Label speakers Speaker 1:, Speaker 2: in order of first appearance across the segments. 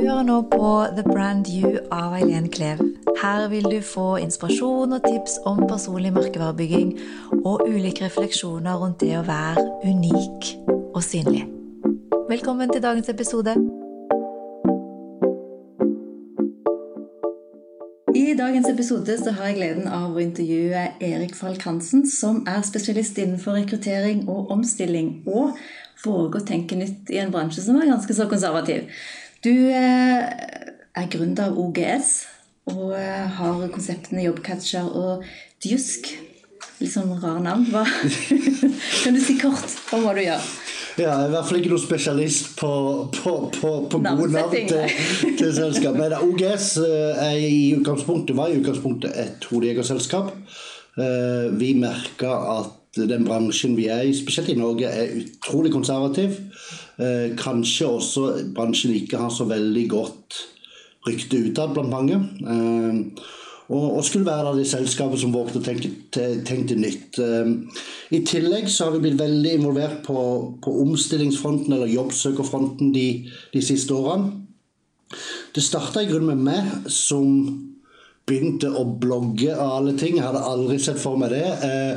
Speaker 1: Hører nå på The Brand You av Eileen Klev. Her vil du få inspirasjon og tips om personlig merkevarebygging og ulike refleksjoner rundt det å være unik og synlig. Velkommen til dagens episode. I dagens episode så har jeg gleden av å intervjue Erik Falk Hansen, som er spesialist innenfor rekruttering og omstilling, og våger å tenke nytt i en bransje som er ganske så konservativ. Du eh, er gründer av OGS og eh, har konseptene Jobbcatcher og Djusk. Litt sånn rar navn. Hva? kan du si kort om hva du gjør?
Speaker 2: Ja, jeg er i hvert fall ikke noen spesialist på, på, på, på gode navn til, til selskap. Men OGS eh, er i utgangspunktet, var i utgangspunktet et hodejegerselskap. Vi merka at den bransjen vi er i, spesielt i Norge, er utrolig konservativ. Eh, kanskje også bransjen ikke har så veldig godt rykte utad blant mange. Eh, og, skulle være de selskapene som vågte å tenke, tenke nytt. Eh, I tillegg så har vi blitt veldig involvert på, på omstillingsfronten eller jobbsøkerfronten de, de siste årene. Det starta i grunnen med meg som begynte å blogge av alle ting. Jeg hadde aldri sett for meg det.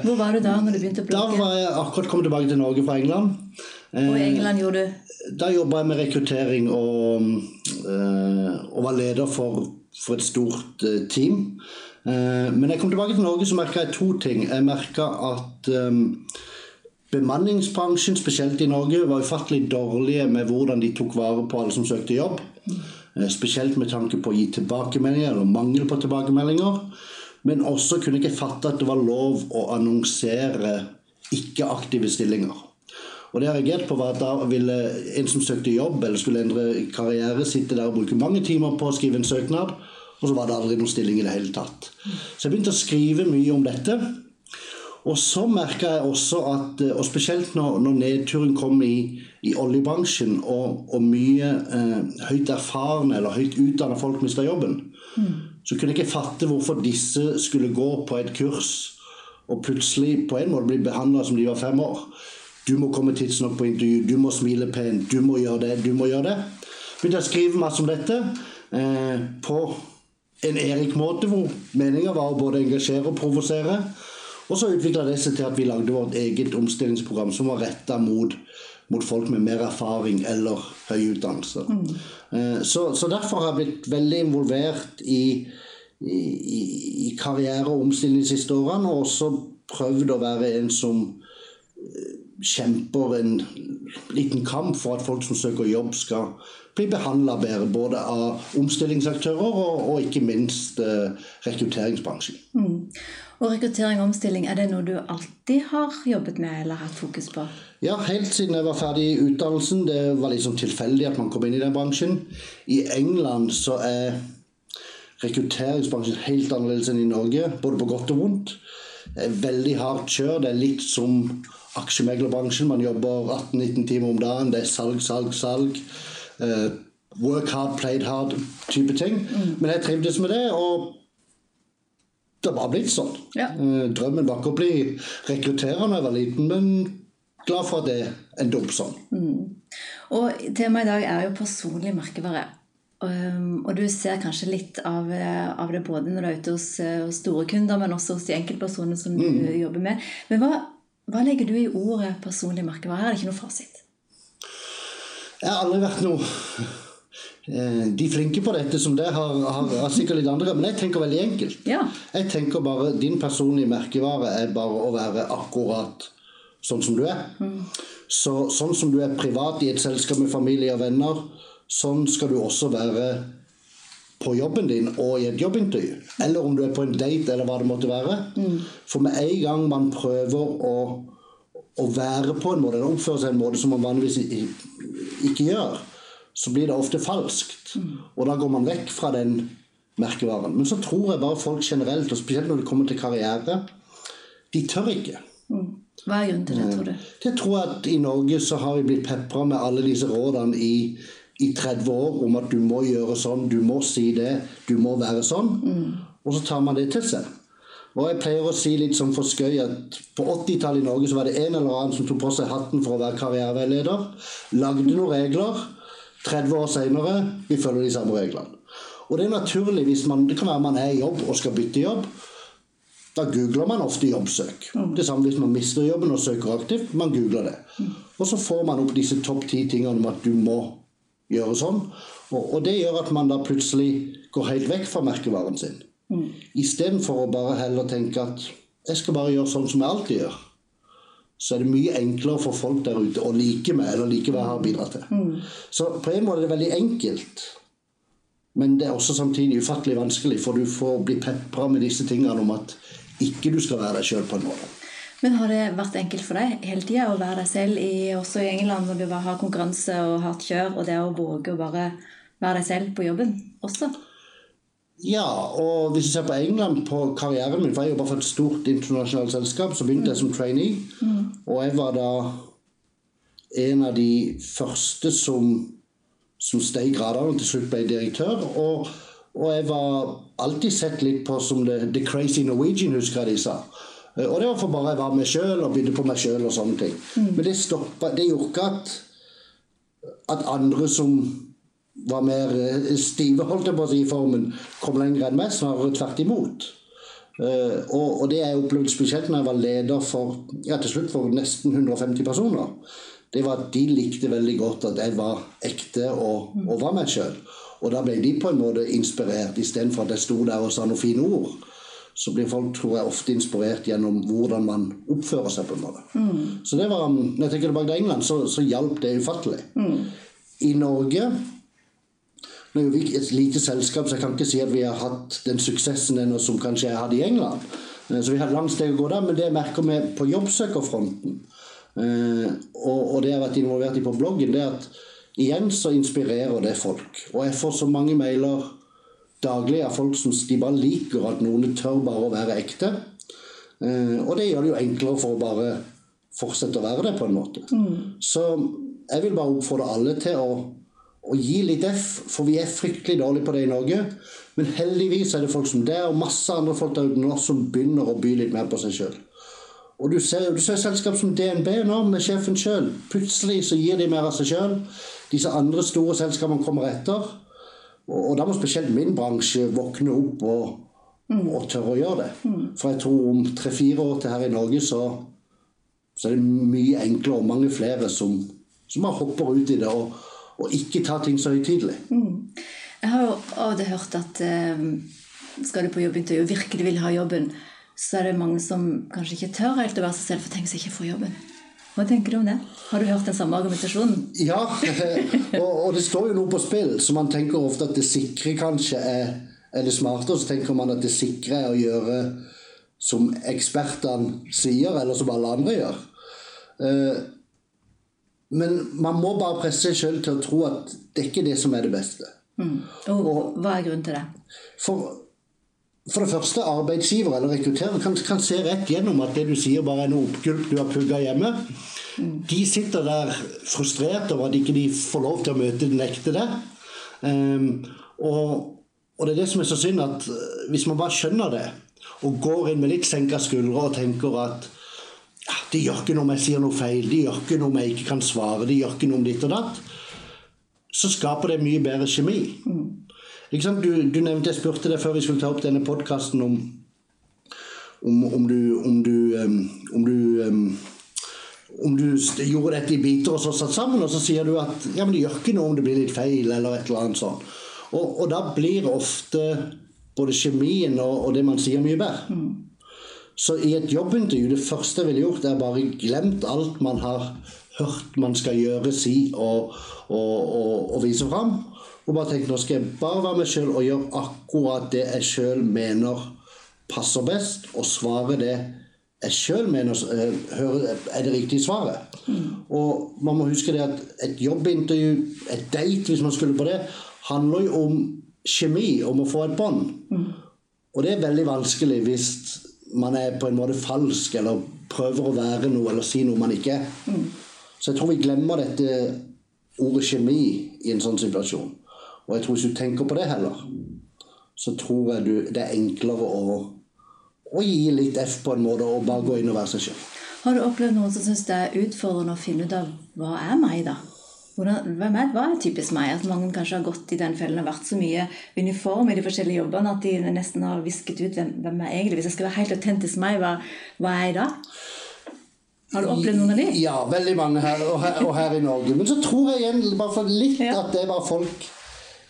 Speaker 1: Hvor var du da når du begynte å blogge?
Speaker 2: Da var jeg akkurat kommet tilbake til Norge fra England.
Speaker 1: Og i England gjorde du?
Speaker 2: Da jobba jeg med rekruttering og, eh, og var leder for, for et stort team. Men jeg kom tilbake til Norge så merka jeg to ting. Jeg merka at bemanningsbransjen, spesielt i Norge, var ufattelig dårlige med hvordan de tok vare på alle som søkte jobb. Eh, spesielt med tanke på å gi tilbakemeldinger, eller mangel på tilbakemeldinger. Men også kunne jeg ikke fatte at det var lov å annonsere ikke-aktive stillinger. Og det jeg reagerte på var at Da ville en som søkte jobb eller skulle endre karriere, sitte der og bruke mange timer på å skrive en søknad, og så var det aldri noen stilling i det hele tatt. Så jeg begynte å skrive mye om dette. Og så merka jeg også at, eh, og spesielt når, når nedturen kom i, i oljebransjen, og, og mye eh, høyt erfarne eller høyt utdanna folk mista jobben, mm. så kunne jeg ikke fatte hvorfor disse skulle gå på et kurs og plutselig på en måte bli behandla som de var fem år. Du må komme tidsnok på intervju, du må smile pent, du må gjøre det, du må gjøre det. Begynte å skrive masse om dette eh, på en Erik-måte, hvor meninga var å både engasjere og provosere. Og så utvikla det seg til at vi lagde vårt eget omstillingsprogram som var retta mot, mot, folk med mer erfaring eller høy utdannelse. Mm. Eh, så, så, derfor har jeg blitt veldig involvert i, i, i karriere og omstilling de siste årene, og også prøvd å være en som eh, kjemper en liten kamp for at folk som søker jobb, skal bli behandla bedre. Både av omstillingsaktører og, og ikke minst eh, rekrutteringsbransjen. Mm.
Speaker 1: Og rekruttering og omstilling, er det noe du alltid har jobbet med eller hatt fokus på?
Speaker 2: Ja, helt siden jeg var ferdig i utdannelsen. Det var sånn tilfeldig at man kom inn i den bransjen. I England så er rekrutteringsbransjen helt annerledes enn i Norge, både på godt og vondt. Det er veldig hardt kjør. Det er litt som aksjemeglerbransjen. Man jobber 18-19 timer om dagen. Det er salg, salg, salg. Uh, work hard, played hard type ting. Mm. Men jeg trivdes med det. og det var blitt sånn. Ja. Eh, drømmen var ikke å bli rekrutterer da jeg var liten, men glad for at det endte opp sånn. Mm.
Speaker 1: Og Temaet i dag er jo personlig merkevare. Um, og du ser kanskje litt av, eh, av, det både når du er ute hos, hos store kunder, men også hos de enkeltpersonene som du mm. jobber med. Men hva, hva, legger du i ordet personlig merkevare? Er det ikke noe fasit.
Speaker 2: Jeg har aldri vært noe Eh, de flinke på dette som det har, har, har, sikkert litt andre, men jeg tenker veldig enkelt. Ja. Jeg tenker bare Din personlige merkevare er bare å være akkurat sånn som du er. Mm. Så, sånn som du er privat i et selskap med familie og venner, sånn skal du også være på jobben din og i et jobbintervju. Eller om du er på en date, eller hva det måtte være. Mm. For med en gang man prøver å, å være på en måte, eller oppføre seg en måte som man vanligvis ikke gjør, så blir det ofte falskt. Mm. Og da går man vekk fra den merkevaren. Men så tror jeg bare folk generelt, og spesielt når det kommer til karriere, de tør ikke.
Speaker 1: Mm. Hva er grunnen til det, tror du?
Speaker 2: Det eh, tror jeg at I Norge så har vi blitt pepra med alle disse rådene i, i 30 år om at du må gjøre sånn, du må si det, du må være sånn. Mm. Og så tar man det til seg. Og jeg pleier å si litt sånn for skøy at på 80-tallet i Norge så var det en eller annen som tok på seg hatten for å være karriereveileder. Lagde noen regler 30 år seinere, vi følger de samme reglene. Og det er naturlig hvis man Det kan være man er i jobb og skal bytte jobb. Da googler man ofte jobbsøk. Det samme hvis man mister jobben og søker aktivt. Man googler det. Og så får man opp disse topp ti tingene om at du må gjøre sånn. Og, og det gjør at man da plutselig går helt vekk fra merkevaren sin. Mm. Istedenfor å bare heller tenke at jeg skal bare gjøre sånn som jeg alltid gjør. Så er det mye enklere for folk der ute å like meg eller like hva jeg har bidratt til. Mm. Så på en måte er det veldig enkelt. Men det er også samtidig ufattelig vanskelig, for du får bli pepra med disse tingene om at ikke du skal være deg sjøl på en måte.
Speaker 1: Men har det vært enkelt for deg hele tida å være deg selv, i, også i England, når du bare har konkurranse og hardt kjør, og det å våge å bare være deg selv på jobben også?
Speaker 2: Ja, og hvis du ser på England, på karrieren min For jeg jobba for et stort internasjonalt selskap, så begynte mm. jeg som trainee. Mm. Og jeg var da en av de første som, som steg gradene og til slutt ble direktør. Og og jeg var alltid sett litt på som the, the crazy Norwegian, husker jeg de sa. Eh, og det var for bare jeg var meg sjøl og begynne på meg sjøl og sånne ting. Mm. Men det, stoppet, det gjorde ikke at, at andre som var mer eh, stive, holdt jeg på å si, i formen, kom lenger enn meg. Snarere tvert imot. Uh, og, og, det jeg opplevde spesielt når jeg var leder for ja, til slutt for nesten 150 personer, det var at de likte veldig godt at jeg var ekte og, og var meg sjøl. Og da ble de på en måte inspirert, istedenfor at jeg sto der og sa noen fine ord. Så blir folk tror jeg, ofte inspirert gjennom hvordan man oppfører seg. på en måte. Mm. Så det var, når jeg tenker tilbake til England, så, så hjalp det ufattelig. Mm. I Norge Nå er vi et lite selskap, så jeg kan ikke si at vi har hatt den suksessen ennå som kanskje jeg hadde i England. Eh, så vi har et langt steg å gå der, men det merker vi på jobbsøkerfronten, eh, og det jeg har vært involvert i på bloggen, det er at igjen så inspirerer det folk. Og jeg får så mange mailer daglig av folk som de bare liker at noen tør bare å være ekte. Eh, og det gjør det jo enklere for å bare fortsette å være det, på en måte. Mm. Så jeg vil bare oppfordre alle til å, å, gi litt F, for vi er fryktelig dårlige på det i Norge. Men heldigvis er det folk som det, og masse andre folk der ute nå som begynner å by litt mer på seg sjøl. Og du ser, du ser selskap som DNB nå, med sjefen sjøl. Plutselig så gir de mer av seg sjøl disse andre store selskapene kommer etter. Og, og da må spesielt min bransje våkne opp og, mm. og tørre å gjøre det. Mm. For jeg tror om tre-fire år til her i Norge så, så, er det mye enklere og mange flere som, som bare hopper ut i det og, og ikke tar ting så høytidelig.
Speaker 1: Mm. Jeg har jo av og til hørt at eh, skal du på jobbintervju og virkelig vil ha jobben, så er det mange som kanskje ikke tør helt å være seg selv, for tenk seg ikke får jobben. Hva tenker du om det? Har du hørt den samme argumentasjonen?
Speaker 2: Ja, og, og, det står jo noe på spill, så man tenker ofte at det sikre kanskje er, er det smarte, og så tenker man at det sikre er å gjøre som ekspertene sier, eller som alle andre gjør. Eh, men man må bare presse seg sjøl til å tro at det er ikke det som er det beste.
Speaker 1: Mm. Og, og, hva er grunnen til det?
Speaker 2: For for det første, arbeidsgiver eller rekrutterer kan, kan, se rett gjennom at det du sier, bare er noe oppgulp du har pugga hjemme. De sitter der frustrert over at ikke de får lov til å møte den ekte der. Um, og, og, det er det som er så synd, at eh, hvis man bare skjønner det, og går inn med litt senka skuldre og tenker at ja, de gjør ikke noe om jeg sier noe feil, de gjør ikke noe om jeg ikke kan svare, de gjør ikke noe om ditt og datt, så skaper det mye bedre kjemi. Mm. Du, du, nevnte, Jeg spurte deg før vi skulle ta opp denne podkasten om, om, om, du, om du, um, om du um, om du gjorde dette i biter og så satt sammen, og så sier du at ja, men det gjør ikke noe om det blir litt feil. eller et eller annet sånt. Og, og da blir ofte både kjemien og, og, det man sier, mye bedre. Mm. Så i et jobbintervju, det første jeg ville gjort, er bare glemt alt man har hørt man skal gjøre, si og, og vise fram. Og bare tenk, nå skal jeg bare være meg sjøl og gjøre akkurat det jeg sjøl mener passer best, og svare det jeg sjøl mener eh, er det riktige svaret. Mm. Og man må huske det at et jobbintervju, et date, hvis man skulle på det, handler jo om kjemi, om å få et bånd. Mm. Og det er veldig vanskelig hvis man er på en måte falsk eller prøver å være noe eller si noe man ikke er. Mm. Så jeg tror vi glemmer dette ordet kjemi i en sånn situasjon. Og jeg tror hvis du tenker på det heller, så tror jeg du, det er enklere å, å gi litt F på en måte og bare gå inn og være seg selv.
Speaker 1: Har du opplevd noen som syns det er utfordrende å finne ut av hva er meg, da? hvordan, hvem er, Hva er typisk meg? At mange kanskje har gått i den fellen og vært så mye uniform i de forskjellige jobbene at de nesten har visket ut hvem, hvem er egentlig Hvis jeg skal være helt autentisk meg, hva, hva er jeg da? Har du opplevd noen av de?
Speaker 2: Ja, veldig mange her og, her og, her, i Norge. Men så tror jeg igjen bare for litt ja. at det er bare folk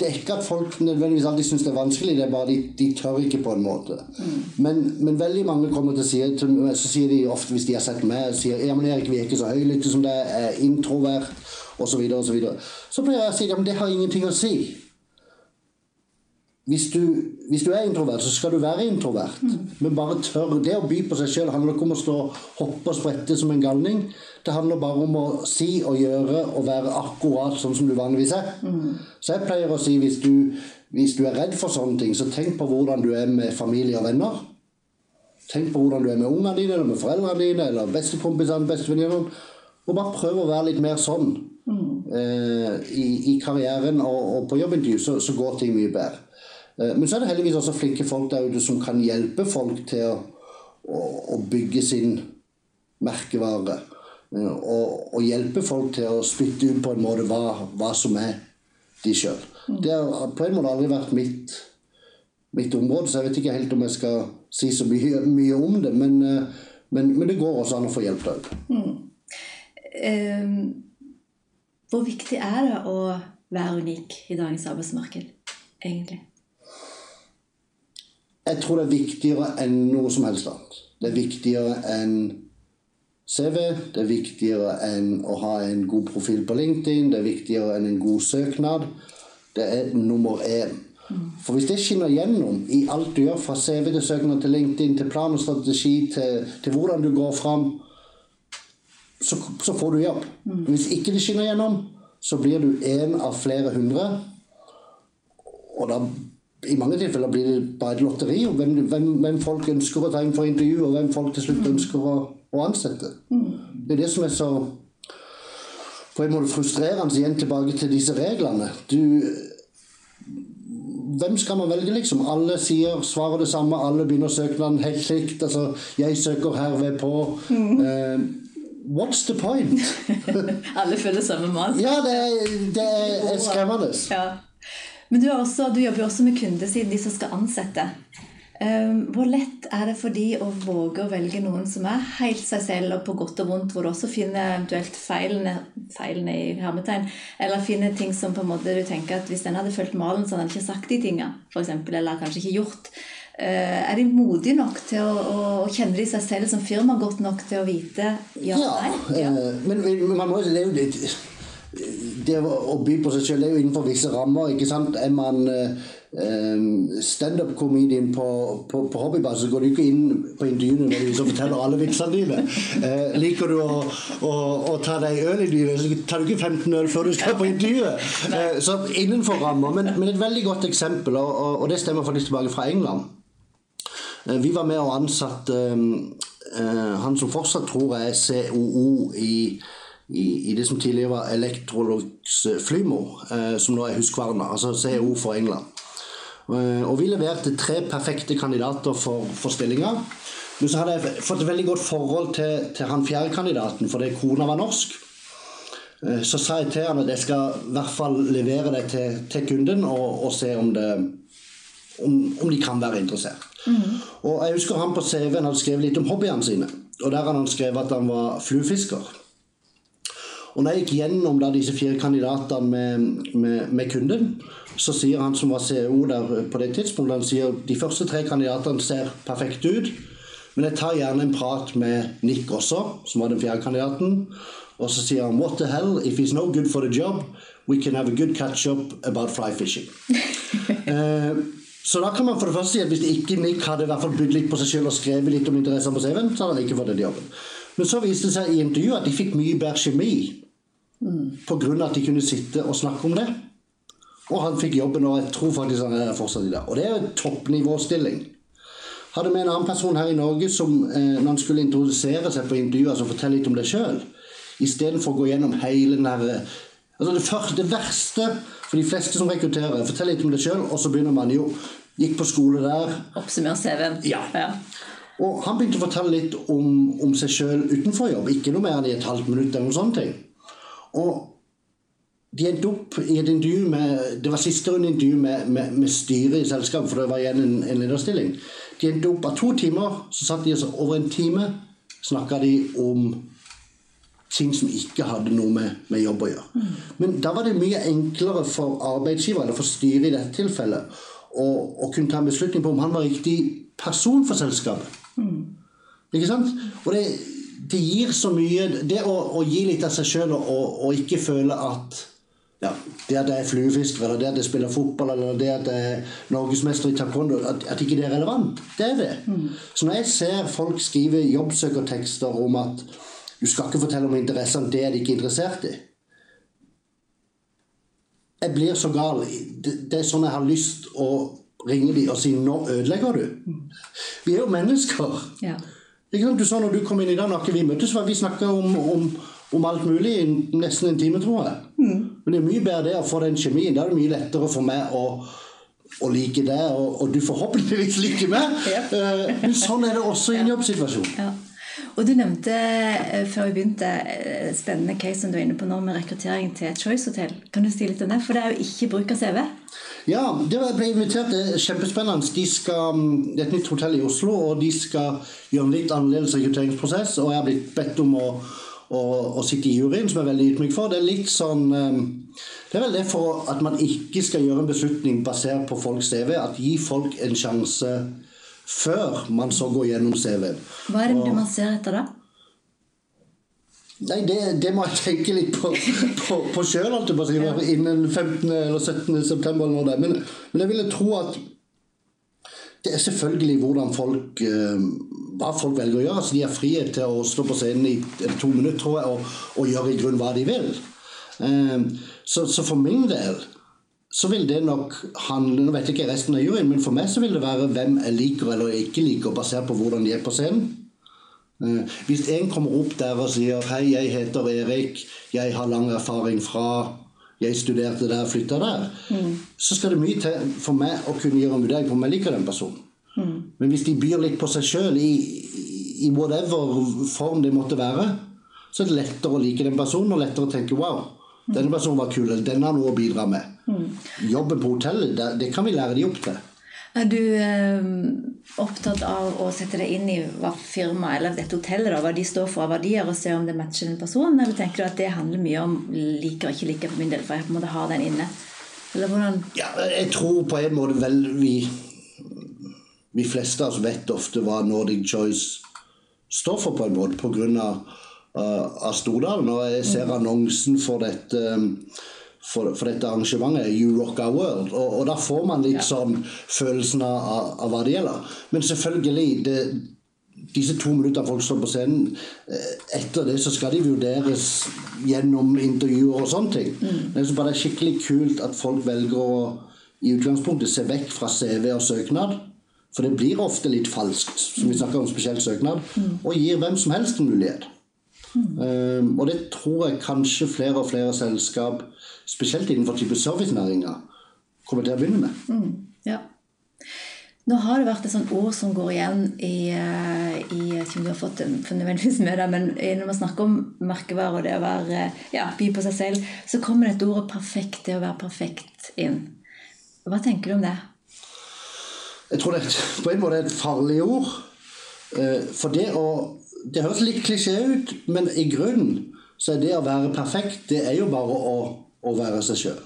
Speaker 2: Det er ikke at folk nødvendigvis alltid syns det er vanskelig, det er bare de, de tør ikke på en måte. Mm. Men, men, veldig mange kommer til å si til, Så sier de ofte, hvis de har sett meg, sier ja, men Erik, vi er ikke så høylytte som det, er introvert osv. Så, videre, og så, videre. så pleier jeg å si ja, det har ingenting å si hvis du, hvis du, er introvert, så skal du være introvert. Mm. Men bare tør. Det å by på seg sjøl handler ikke om å stå hoppe og sprette som en galning. Det handler bare om å si og gjøre og være akkurat sånn som du vanligvis er. Mm. Så jeg pleier å si hvis du, hvis du er redd for sånne ting, så tenk på hvordan du er med familie og venner. Tenk på hvordan du er med ungene dine, eller med foreldrene dine, eller bestekompisene, bestevenninnene. Og bare prøv å være litt mer sånn. Mm. Eh, i, i, karrieren og, og på jobbintervju så, så går ting mye bedre. Eh, men så er det heldigvis også flinke folk der ute som kan hjelpe folk til å, å, å bygge sin merkevare. Eh, og, og, hjelpe folk til å spytte ut på en måte hva, hva som er de sjøl. Mm. Det har på en måte aldri vært mitt, mitt, område, så jeg vet ikke helt om jeg skal si så mye, mye om det. Men, eh, men, men, det går også an å få hjelp der. Mm.
Speaker 1: Um, hvor viktig er det å være unik i dagens arbeidsmarked, egentlig?
Speaker 2: Jeg tror det er viktigere enn noe som helst annet. Det er viktigere enn CV, det er viktigere enn å ha en god profil på LinkedIn, det er viktigere enn en god søknad. Det er nummer én. For hvis det skinner gjennom i alt du gjør, fra CV til søknad til LinkedIn, til plan og strategi, til, til hvordan du går fram, så, så, får du jobb. Hvis ikke det skinner gjennom, så blir du én av flere hundre. Og da i mange tilfeller blir det bare et lotteri om hvem, hvem, hvem, folk ønsker å ta inn for intervju, og hvem folk til slutt ønsker å, å ansette. Det er det som er så på en måte frustrerende igjen tilbake til disse reglene. Du, hvem skal man velge, liksom? Alle sier, svarer det samme, alle begynner søknaden helt likt. Altså, 'Jeg søker herved på'. Mm. Uh, what's the point?
Speaker 1: alle følger samme mas.
Speaker 2: Ja, det, det er skremmende. Ja.
Speaker 1: Men du, også, du jobber jo også med kundesiden, de som skal ansette. Um, hvor lett er det for de å våge å velge noen som er helt seg selv, og på godt og vondt, hvor du også finner eventuelt feilene, feilene i hermetegn, eller finner ting som på en måte du tenker at hvis den hadde fulgt malen, så hadde den ikke sagt de tinga, f.eks., eller kanskje ikke gjort. Uh, er de modige nok til å, å, å kjenne de seg selv som firma godt nok til å vite ja,
Speaker 2: ja nei? Ja. Uh, men, men man må jo det er jo litt det å by på seg selv er jo innenfor visse rammer. ikke sant? Er man uh, standup-comedian på, på, på hobbybase, så går du ikke inn på intervjuene og forteller alle vitsene dine. Uh, liker du å, å, å ta deg øl i dyret, så tar du ikke 15 øl før du skal på intervjuet. Uh, så innenfor rammer. Men, men, et veldig godt eksempel, og, og, det stemmer faktisk tilbake fra England. vi var med og ansatte han som fortsatt tror jeg er COO i i, i, det som tidligere var Electrolux Flymo, eh, som nå er Huskvarna, altså CEO for England. Eh, og vi leverte tre perfekte kandidater for, for stillinga. Men så hadde jeg fått et veldig godt forhold til, til han fjerde kandidaten, fordi kona var norsk. Eh, så sa jeg til han at jeg skal i hvert fall levere det til, til kunden og, og, se om, det, om, om, de kan være interessert. Mm. Og jeg husker han på CV-en hadde skrevet litt om hobbyene sine. Og der hadde han skrevet at han var fluefisker. Og når jeg gikk gjennom da, disse fire kandidatene med, med, med, kunden, så sier han som var CEO der på det tidspunktet, han sier de første tre kandidatene ser perfekte ut. Men jeg tar gjerne en prat med Nick også, som var den fjerde kandidaten. Og så sier han what the hell, if he's no good for the job, we can have a good catch up about fly fishing. eh, så da kan man for det første si at hvis ikke Nick hadde i hvert fall bydd litt på seg selv og skrevet litt om interessene på CV-en, så hadde han ikke fått den jobben. Men så viste det seg i intervjuet at de fikk mye bedre kjemi Mm. Pga. at de kunne sitte og snakke om det. Og han fikk jobben, og jeg tror faktisk han er fortsatt i det. Og det er toppnivåstilling. Hadde med en annen person her i Norge som eh, når han skulle introdusere seg på intervjuet, altså fortelle litt om det sjøl, istedenfor å gå gjennom hele den der altså det, første, det verste for de fleste som rekrutterer, fortell litt om det sjøl, og så begynner man jo Gikk på skole der.
Speaker 1: Oppsummer CV-en.
Speaker 2: Ja. ja. Og han begynte å fortelle litt om, om seg sjøl utenfor jobb. Ikke noe mer enn i et halvt minutt. eller noen sånne ting. Og de endte opp i et intervju med Det var siste runde intervju med, med, med styret i selskapet, for det var igjen en, en lederstilling. De endte opp av to timer, så satt de altså over en time snakka de om ting som ikke hadde noe med, med jobb å gjøre. Mm. Men da var det mye enklere for arbeidsgiver, eller for styret i dette tilfellet, å, å, kunne ta en beslutning på om han var riktig person for selskapet. Mm. Ikke sant? Og det, det, gir så mye Det å, å gi litt av seg sjøl og, og, ikke føle at ja, det at jeg er fluefisker, eller det at jeg spiller fotball, eller det at jeg er norgesmester i taekwondo, at, at ikke det er relevant. Det er det. Mm. Så når jeg ser folk skrive jobbsøkertekster om at du skal ikke fortelle om interessene, det er de ikke interessert i Jeg blir så gal. Det, det er sånn jeg har lyst å ringe dem og si 'nå ødelegger du'. Vi er jo mennesker. Ja. Du sa når du kom inn i dag, når vi møttes, var vi snakka om, om om alt mulig i nesten en time, tror jeg. Mm. Men det er mye bedre det å få den kjemien. Da er det mye lettere for meg å, å like det, og, og, du forhåpentligvis liker meg. Ja. Uh, sånn er det også i en jobbsituasjon. Ja.
Speaker 1: Og Du nevnte uh, før vi begynte uh, spennende case som du er inne på nå med rekruttering til et Choice-hotell. Kan du si litt om det? For det er jo ikke bruk av CV.
Speaker 2: Ja, det ble invitert. Det er kjempespennende. De skal, mm, det er et nytt hotell i Oslo, og de skal gjøre en litt annerledes rekrutteringsprosess. Og jeg har blitt bedt om å å, å sitte i juryen, som jeg er veldig ydmyk for. Det er litt sånn ehm, Det er vel det for at man ikke skal gjøre en beslutning basert på folks CV. At gi folk en sjanse før man så går gjennom CV-en.
Speaker 1: Hva er det du man ser etter da?
Speaker 2: Nei, det, det, må jeg tenke litt på, på, på sjøl, innen 15. eller 17. september. Eller det. men, men jeg ville tro at det er selvfølgelig hvordan folk ehm, hva folk velger å gjøre. Altså, de har frihet til å stå på scenen i to minutter tror jeg, og, og gjøre i grunn hva de vil. Um, så, så, for min del så vil det nok handle Nå vet jeg ikke resten av juryen, men for meg så vil det være hvem jeg liker eller ikke liker, basert på hvordan de er på scenen. Uh, hvis en kommer opp der og sier 'Hei, jeg heter Erik. Jeg har lang erfaring fra jeg studerte der, flytta der', mm. så skal det mye til for meg å kunne gjøre en vurdering på om jeg liker den personen. Mm. Men hvis de byr litt på seg sjøl i, i, whatever form det måtte være, så er det lettere å like den personen og lettere å tenke 'wow, denne personen var kul', Den 'denne har noe å bidra med'. Mm. Jobben på hotellet, det, det, kan vi lære de opp til.
Speaker 1: Er du eh, opptatt av å sette deg inn i hva firmaet eller dette hotellet da, hva de står for av verdier, og se om det matcher den personen? Eller tenker du at det handler mye om liker og ikke liker for min del, for jeg på en måte har den inne? Eller hvordan?
Speaker 2: Ja, jeg tror på en måte vel vi vi fleste av oss vet ofte hva Nordic Choice står for, på en måte, pga. Uh, av Stordalen. Og jeg ser mm. annonsen for dette, um, for, for dette arrangementet, You Rock Our World. Og, og da får man litt sånn følelsen av, av, hva det gjelder. Men selvfølgelig det, disse to minuttene folk står på scenen, eh, etter det så skal de vurderes gjennom intervjuer og sånne ting. Mm. Det er bare skikkelig kult at folk velger å i utgangspunktet se vekk fra CV og søknad for det blir ofte litt falskt, som vi snakker om spesielt søknad, og gir hvem som helst en mulighet. Um, og det tror jeg kanskje flere og flere selskap, spesielt innenfor type servicenæringer, kommer til å begynne med.
Speaker 1: Mm, ja. Nå har det vært et sånt ord som går igjen i, eh, i ikke om du har fått nødvendigvis med deg, men når man snakker om merkevare og det å være, ja, by på seg selv, så kommer dette ordet 'perfekt', det å være perfekt, inn. Hva tenker du om det?
Speaker 2: Jeg tror det på en måte er et farlig ord. Eh, for det å Det høres litt klisjé ut, men i grunnen så er det å være perfekt, det er jo bare å, å være seg sjøl.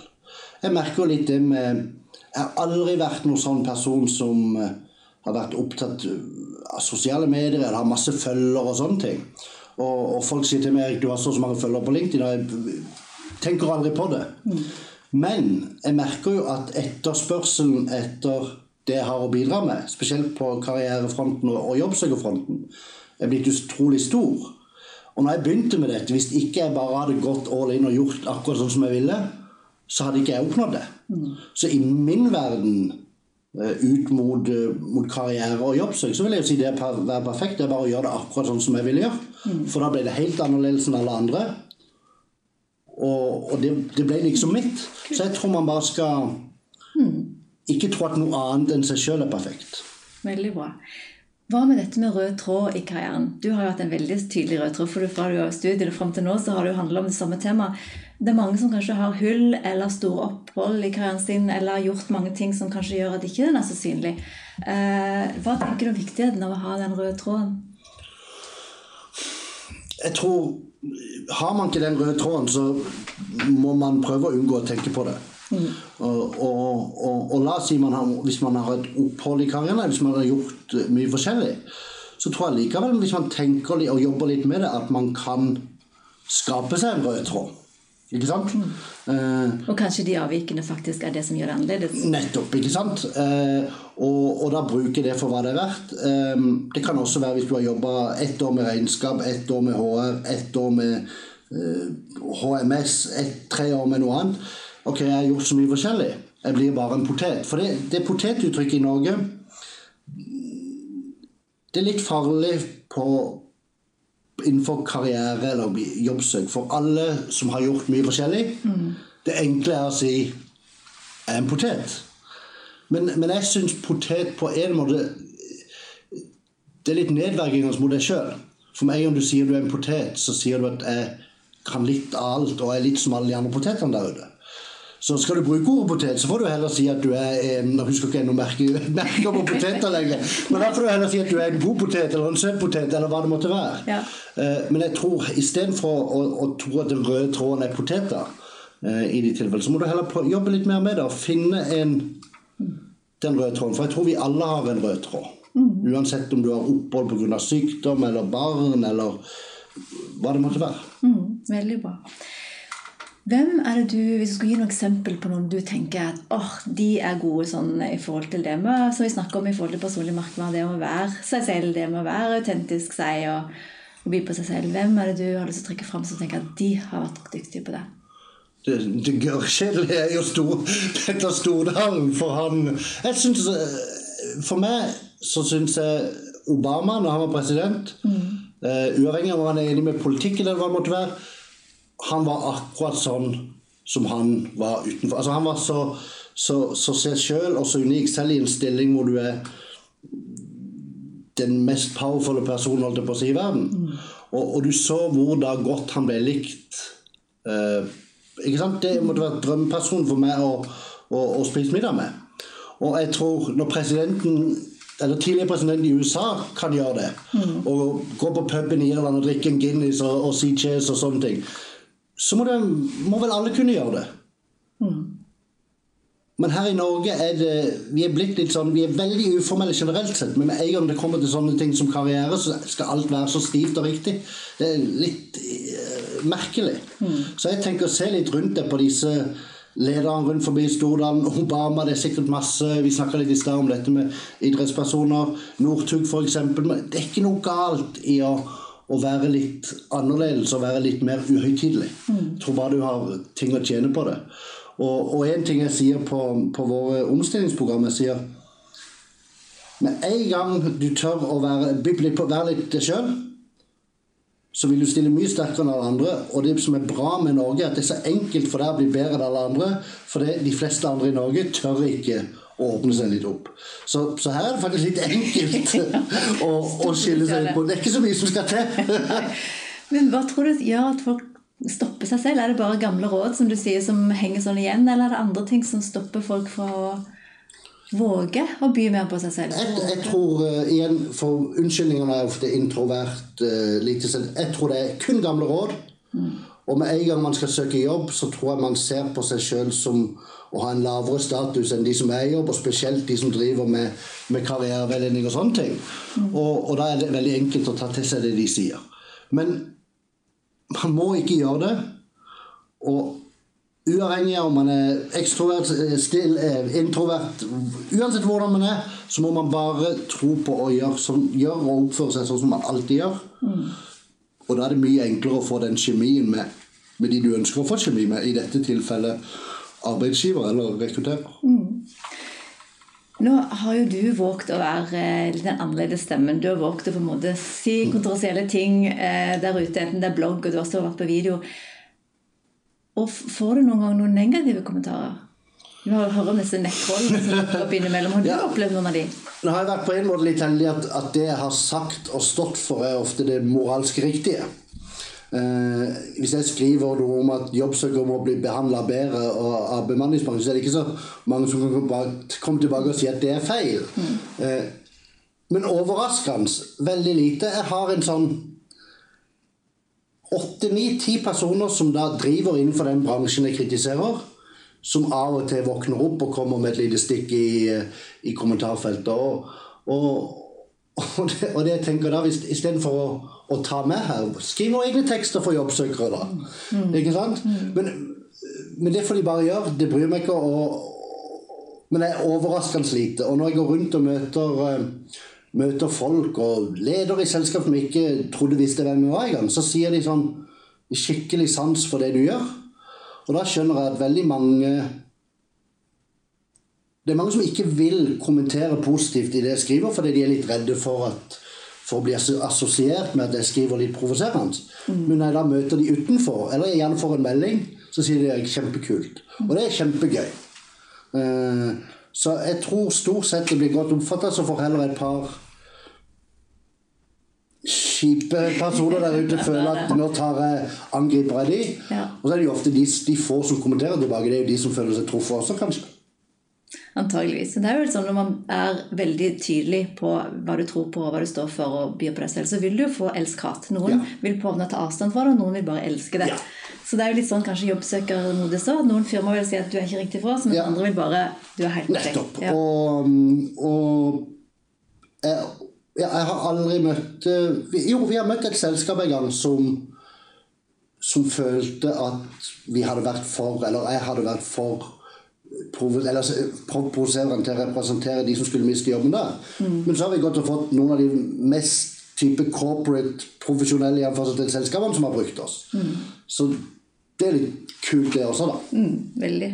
Speaker 2: Jeg merker litt det med Jeg har aldri vært noen sånn person som eh, har vært opptatt av sosiale medier eller har masse følgere og sånne ting. Og, og folk sier til meg du har så, så mange følgere på LinkedIn, og jeg tenker aldri på det. Mm. Men jeg merker jo at etterspørselen etter det jeg har å bidra med, spesielt på karrierefronten og jobbsøkerfronten, er blitt utrolig stor. Og når jeg begynte med dette, hvis ikke jeg bare hadde gått all in og gjort akkurat sånn som jeg ville, så hadde ikke jeg oppnådd det. Mm. Så i min verden, eh, ut mot, eh, mot karriere og jobbsøk, så vil jeg jo si det er være perfekt. Det er bare å gjøre det akkurat sånn som jeg ville gjøre. Mm. For da ble det helt annerledes enn alle andre. Og, og det, det, ble liksom mitt. Så jeg tror man bare skal mm ikke tro at noe annet enn seg sjøl er perfekt.
Speaker 1: Veldig bra. Hva med dette med rød tråd i karrieren? Du har jo hatt en veldig tydelig rød tråd, for fra du har studiet fram til nå så har det jo handla om det samme temaet. Det er mange som kanskje har hull eller store opphold i karrieren sin, eller har gjort mange ting som kanskje gjør at ikke den er så synlig. Eh, hva tenker du om viktigheten av å ha den røde tråden?
Speaker 2: Jeg tror Har man ikke den røde tråden, så må man prøve å unngå å tenke på det. Mm. Og, og, og, og, la oss si man har, hvis man har et opphold i karrieren, hvis man har gjort mye forskjellig, så tror jeg likevel, hvis man tenker og jobber litt med det, at man kan skape seg en rød tråd. Ikke sant? Mm.
Speaker 1: Eh, og kanskje de avvikene faktisk er det som gjør det annerledes?
Speaker 2: Nettopp. ikke sant? Eh, og, og, da bruke det for hva det er verdt. Eh, det kan også være hvis du har jobba ett år med regnskap, ett år med HR, ett år med HMS, et, tre år med noe annet. Ok, jeg har gjort så mye forskjellig. Jeg blir bare en potet. For det, det potetuttrykket i Norge Det er litt farlig på innenfor karriere eller jobbsøk for alle som har gjort mye forskjellig. Mm. Det enkle er å si 'jeg er en potet'. Men, men jeg syns potet på en måte Det er litt nedverdigende mot deg sjøl. For meg, om du sier du er en potet, så sier du at jeg kan litt av alt og er litt som alle de andre potetene der ute. Så skal du bruke ordet potet, så får du heller si at du er en Nå husker ikke jeg noe merke, på poteter lenger. Men da får du heller si at du er en god potet eller en søt potet, eller hva det måtte være. Ja. Uh, men jeg tror istedenfor å, å tro at den røde tråden er poteter, uh, i de tilfellene, så må du heller jobbe litt mer med det og finne en, den røde tråden. For jeg tror vi alle har en rød tråd. Mm. Uansett om du har opphold pga. sykdom eller barn eller hva det måtte være.
Speaker 1: Mm, veldig bra. Hvem er det du, Hvis du skulle gi noen eksempel på noen du tenker at oh, de er gode sånn i forhold til det med, som vi snakker om i forhold til personlig marked, det å være seg selv, det med å være autentisk seg og, og by på seg selv. Hvem er det du har lyst til å trekke fram som tenker at de har vært dyktige på det?
Speaker 2: Det, det gørrkjedelige er jo stor, Petter Stordalen, for han jeg synes, eh, For meg så syns jeg Obama, når han var president, mm. uh, uavhengig av om han er enig med politikken eller hva det måtte være han var akkurat sånn som han var utenfor. Altså Han var så, så, så seg sjøl og så unik, selv i en stilling hvor du er den mest powerfulle personen holdt på å si i verden. Mm. Og, og, du så hvor da godt han ble likt. Uh, ikke sant? Det måtte være drømmepersonen for meg å, å, å spise middag med. Og jeg tror når presidenten eller tidligere president i USA kan gjøre det. Mm. Og gå på puben i Irland og drikke en Guinness og, og si cheese og sånne ting så må, det, må, vel alle kunne gjøre det. Mm. Men her i Norge er det Vi er blitt litt sånn Vi er veldig uformelle generelt sett, men med en gang det kommer til sånne ting som karriere, så skal alt være så stivt og riktig. Det er litt uh, merkelig. Mm. Så jeg tenker å se litt rundt det på disse lederne rundt forbi Stordalen. Obama, det er sikkert masse Vi snakka litt i stad om dette med idrettspersoner. Northug, f.eks. Men det er ikke noe galt i å å være litt annerledes og være litt mer uhøytidelig. Mm. Jeg tror bare du har ting å tjene på det. Og, en ting jeg sier på, på våre omstillingsprogram, jeg sier Med en gang du tør å være, være litt deg sjøl, så vil du stille mye sterkere enn alle andre. Og det som er bra med Norge, er at det er så enkelt for deg å bli bedre enn alle andre. For de fleste andre i Norge tør ikke åpne seg litt opp. Så, så, her er det faktisk litt enkelt å, å skille seg ut på. Det er ikke så mye som skal til.
Speaker 1: Men hva tror du gjør at folk stopper seg selv? Er det bare gamle råd som du sier som henger sånn igjen, eller er det andre ting som stopper folk fra å våge å by mer på seg selv?
Speaker 2: Jeg, jeg tror uh, igjen, for unnskyldningene er ofte introvert, uh, lite selv. Jeg tror det er kun gamle råd. Mm. Og med en gang man skal søke jobb, så tror jeg man ser på seg sjøl som å ha en lavere status enn de som er i jobb, og spesielt de som driver med, med karriereveiledning og sånne ting. Og, og, da er det veldig enkelt å ta til seg det de sier. Men man må ikke gjøre det. Og uavhengig av om man er ekstrovert, still, introvert Uansett hvordan man er, så må man bare tro på å gjøre, sånn, gjøre og oppføre seg sånn som man alltid gjør. Mm. Og da er det mye enklere å få den kjemien med, med de du ønsker å få kjemi med, i dette tilfellet arbeidsgiver eller rekrutterer. Mm.
Speaker 1: Nå har jo du våget å være litt den annerledes stemmen. Du har våget å på en måte si kontroversielle ting eh, der ute, enten det er blogg og du har også vært på video. Og Får du noen gang noen negative kommentarer Du har hørt om disse nettrollene som dukker opp innimellom. Har du
Speaker 2: Ja.
Speaker 1: opplevd noen av de?
Speaker 2: Nå har jeg vært på en måte litt heldig at, at det jeg har sagt og stått for, er ofte det moralsk riktige. Eh, hvis jeg skriver noe om at jobbsøkere må bli behandla bedre og av bemanningsbransjen, så er det ikke så mange som kan komme tilbake- og si at det er feil. Eh, men overraskende veldig lite. Jeg har en sånn åtte, ni, ti personer som da driver innenfor den bransjen jeg kritiserer, som av og til våkner opp og kommer med et lite stikk i, i kommentarfeltet. Og, og, og, det, og det jeg tenker da, Istedenfor å, å ta med her, skriv noen egne tekster for jobbsøkere, da. Ikke sant? Men, men det får de bare gjøre. Det bryr meg ikke. Og, men det er overraskende lite. Og når jeg går rundt og møter, eh, møter folk og ledere i selskap som ikke trodde visste hvem jeg var engang, så sier de sånn skikkelig sans for det du gjør. Og da skjønner jeg at veldig mange Det er mange som ikke vil kommentere positivt i det jeg skriver, fordi de er litt redde for, at, for å bli assosiert med at jeg skriver litt provoserende. Men når jeg da møter de utenfor, eller jeg gjerne får en melding, så sier de at det er kjempekult. Og det er kjempegøy. Eh, Så jeg tror stort sett det blir godt oppfatta, så får heller et par kjipe personer der ute føle at nå tar jeg angriper jeg de.
Speaker 1: Ja.
Speaker 2: Og så er det jo ofte de, de få som kommenterer tilbake, det er jo de som føler seg truffet også, kanskje.
Speaker 1: Antageligvis. Det er jo sånn Når man er veldig tydelig på hva du tror på og hva du står for, og byr på deg selv, så vil du jo få elsk-hat. Noen
Speaker 2: Ja.
Speaker 1: vil på å ta avstand fra det, og noen vil bare elske det.
Speaker 2: Ja.
Speaker 1: Så det er jo litt sånn kanskje jobbsøkermodus òg. Noen firmaer vil si at du er ikke riktig for oss, men
Speaker 2: Ja.
Speaker 1: andre vil bare Du er helt perfekt.
Speaker 2: Nettopp.
Speaker 1: Ja.
Speaker 2: Og, og jeg, jeg har aldri møtt eh, Jo, vi har møtt et selskap en gang som som følte at vi hadde vært for, eller jeg hadde vært for altså, til å representere de som skulle miste jobben der. Men så har vi gått og fått noen av de mest type corporate, profesjonelle anførselstegn selskapene som har brukt oss. Så det er litt kult, det også, da.
Speaker 1: Mm, veldig.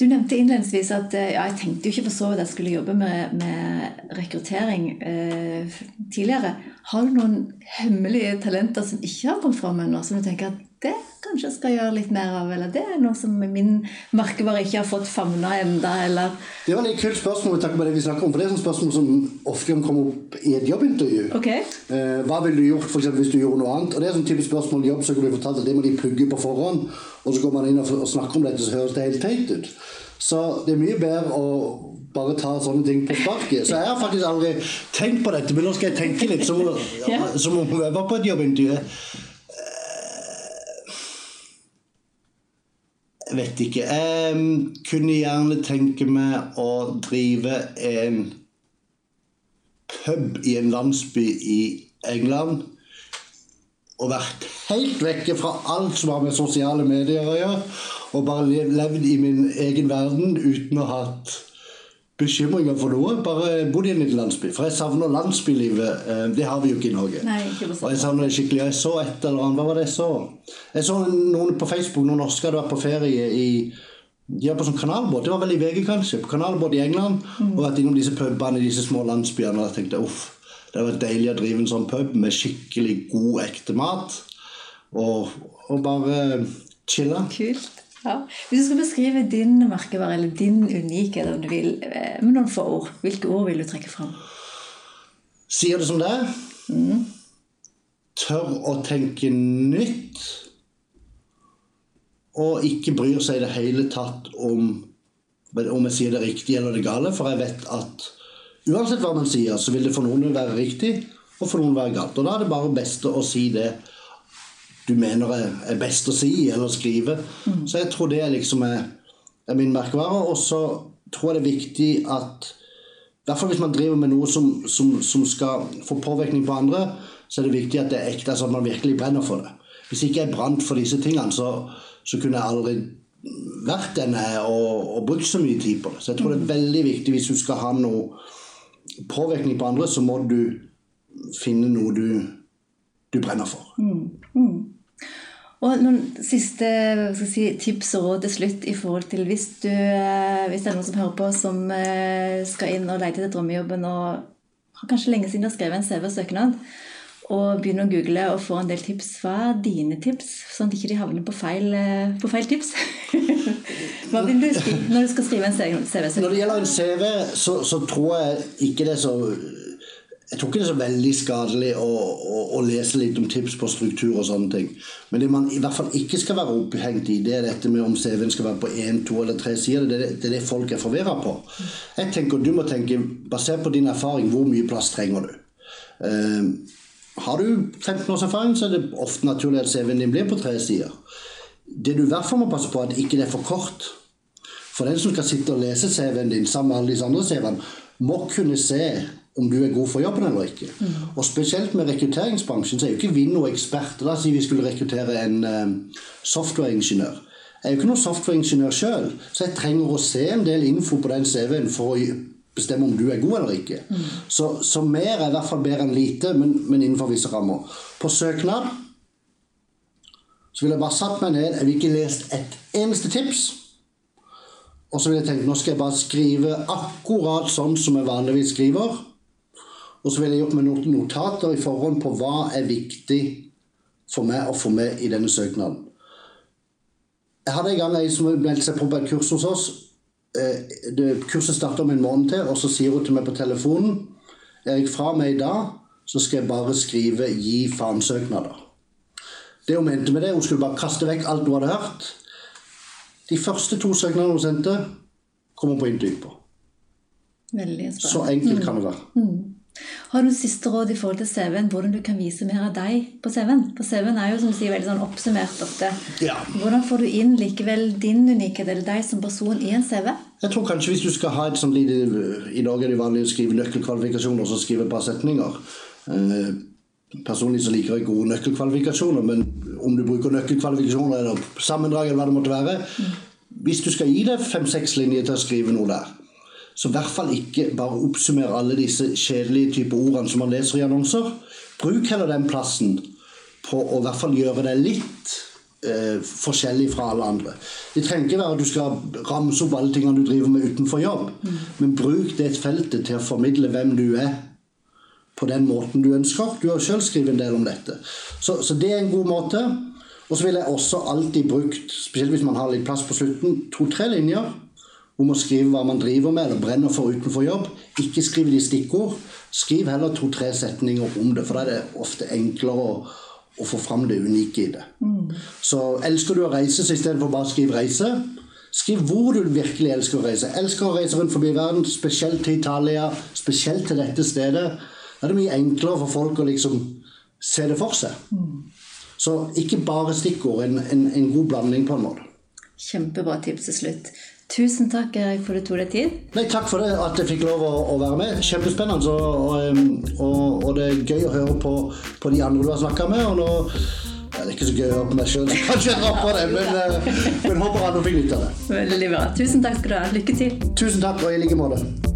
Speaker 1: Du nevnte innledningsvis at eh, ja, jeg tenkte jo ikke for så vidt jeg skulle jobbe med, med rekruttering eh, tidligere. Har du noen hemmelige talenter som ikke har kommet fram ennå, som du tenker at det kanskje jeg skal gjøre litt mer av, eller det er noe som min merkevare ikke har fått favna enda, eller
Speaker 2: Det var et kult spørsmål takk for det vi snakker om. For det er et spørsmål som ofte kan komme opp i et jobbintervju.
Speaker 1: Okay.
Speaker 2: Eh, hva ville du gjort for eksempel, hvis du gjorde noe annet? Og det er sånn type spørsmål jobbsøker blir fortalt at det må de pugge på forhånd. Og så går man inn og, og snakker om dette, så høres det helt teit ut. Så det er mye bedre å bare ta sånne ting på sparket. Så jeg har faktisk aldri tenkt på dette, men nå skal jeg tenke litt som,
Speaker 1: Ja.
Speaker 2: som om jeg var på et jobbintervju. Eh, Jeg vet ikke. Jeg kunne gjerne tenke meg å drive en pub i en landsby i England. Og vært helt vekke fra alt som har med sosiale medier å gjøre. Og bare levd i min egen verden uten å ha hatt bekymringer for noe. Bare bodd i en liten landsby. For jeg savner landsbylivet. Eh, Det har vi jo ikke i Norge.
Speaker 1: Nei, ikke
Speaker 2: Og jeg savner det skikkelig. Jeg så et eller annet. Hva var det jeg så? Jeg så noen på Facebook, noen norske hadde vært på ferie i de er på sånn kanalbåt. Det var vel i VG, kanskje. På kanalbåt i England. Og vært innom disse pubene i disse små landsbyene. Og jeg tenkte uff, det hadde vært deilig å drive en sånn pub med skikkelig god, ekte mat. Og, og bare chille.
Speaker 1: Kult. Ja. Hvis du skal beskrive din merkevare, eller din unikhet, om du vil, eh, med noen få ord, hvilke ord vil du trekke fram?
Speaker 2: Sier det som det er. Tør å tenke nytt. Og ikke bryr seg i det hele tatt om om jeg sier det riktige eller det gale. For jeg vet at uansett hva man sier, så vil det for noen være riktig, og for noen være galt. Og da er det bare beste å si det du mener er, best å si eller skrive. Så jeg tror det liksom er, er min merkevare. Og så tror jeg det er viktig at i hvert fall hvis man driver med noe som, som, som skal få påvirkning på andre, så er det viktig at det er ekte, altså at man virkelig brenner for det. Hvis ikke jeg brant for disse tingene, så, så kunne jeg aldri vært den jeg og, og brukt så mye tid på det. Så jeg tror det er veldig viktig hvis du skal ha noe påvirkning på andre, så må du finne noe du, du brenner for.
Speaker 1: Og noen siste si, tips og råd til slutt i forhold til hvis, du, eh, hvis det er noen som hører på som eh, skal inn og lete etter drømmejobben og har kanskje lenge siden de har skrevet en CV og søknad, og begynner å google og får en del tips. Hva er dine tips, sånn at de ikke havner på feil, eh, på feil tips? Hva vil du si når du skal skrive en CV?
Speaker 2: Når det gjelder en CV, så, så tror jeg ikke det er så jeg tror ikke det er så veldig skadelig å, å, å, lese litt om tips på struktur og sånne ting. Men det man i hvert fall ikke skal være opphengt i, det er dette med om CV-en skal være på én, to eller tre sider. Det er det, det, er det folk er forvirra på. Jeg tenker Du må tenke, basert på din erfaring, hvor mye plass trenger du? Uh, har du 15 års erfaring, så er det ofte naturlig at CV-en din blir på tre sider. Det du i hvert fall må passe på, er at ikke det er for kort. For den som skal sitte og lese CV-en din sammen med alle disse andre CV-ene, må kunne se om du er god for jobben eller ikke. Mm. Og spesielt med rekrutteringsbransjen så er jo ikke vi noen eksperter. La oss si vi skulle rekruttere en um, softwareingeniør. Jeg er jo ikke noen softwareingeniør sjøl, så jeg trenger å se en del info på den CV-en for å bestemme om du er god eller ikke. Mm. Så, så, mer er i hvert fall bedre enn lite, men, men, innenfor visse rammer. På søknad så ville jeg bare satt meg ned, jeg vil ikke lest et eneste tips. Og så vil jeg tenke nå skal jeg bare skrive akkurat sånn som jeg vanligvis skriver. Og så vil jeg gjort meg noen notater i forhånd på hva er viktig for meg å få med i denne søknaden. Jeg hadde en gang ei som meldte seg på et kurs hos oss. Eh, det, kurset starter om en måned til, og så sier hun til meg på telefonen Erik, fra meg i dag så skal jeg bare skrive 'gi faen-søknader'. Det hun mente med det, hun skulle bare kaste vekk alt hun hadde hørt. De første to søknadene hun sendte, kom hun på intervju på.
Speaker 1: Veldig spennende.
Speaker 2: Så enkelt kan det være. Mm.
Speaker 1: Har du siste råd i forhold til CV-en, hvordan du kan vise mer av deg på CV-en? For CV-en er jo som du sier, veldig sånn oppsummert ofte.
Speaker 2: Ja.
Speaker 1: Hvordan får du inn likevel din unikhet, eller deg som person, i en CV?
Speaker 2: Jeg tror kanskje hvis du skal ha et sånt lite I dag er det vanlig å skrive nøkkelkvalifikasjoner, og så skrive et par setninger. Eh, personlig så liker jeg gode nøkkelkvalifikasjoner, men om du bruker nøkkelkvalifikasjoner eller sammendrag, eller hva det måtte være mm. Hvis du skal gi deg fem-seks linjer til å skrive noe der, så i hvert fall ikke bare oppsummere alle disse kjedelige typer ordene som man leser i annonser. Bruk heller den plassen på å i hvert fall gjøre det litt eh, forskjellig fra alle andre. Det trenger ikke være at du skal ramse opp alle tingene du driver med utenfor jobb, mm. men bruk det feltet til å formidle hvem du er på den måten du ønsker. Du har sjøl skrevet en del om dette. Så, så, det er en god måte. Og så ville jeg også alltid brukt, spesielt hvis man har litt plass på slutten, to-tre linjer om å skrive hva man driver med eller brenner for utenfor jobb. Ikke skriv det i stikkord. Skriv heller to-tre setninger om det, for da er det ofte enklere å, å få fram det unike i det. Mm. Så elsker du å reise, så istedenfor bare å skrive 'reise', skriv hvor du virkelig elsker å reise. Elsker å reise rundt forbi verden, spesielt til Italia, spesielt til dette stedet. Da er det mye enklere for folk å liksom se det for seg. Mm. Så ikke bare stikkord, en, en, en god blanding på en måte.
Speaker 1: Kjempebra tips til slutt. Tusen takk Erik, for at du tok deg tid.
Speaker 2: Nei, Takk for det, at jeg fikk lov å, å være med. Kjempespennende. Og, og, og, det er gøy å høre på, på de andre du har snakka med. Og nå ja, det er ikke så gøy å høre på meg sjøl, så kanskje jeg dropper det. Men, eh, men håper andre fikk nytte av det.
Speaker 1: Veldig bra. Tusen takk skal du ha. Lykke til.
Speaker 2: Tusen takk, og i like måte.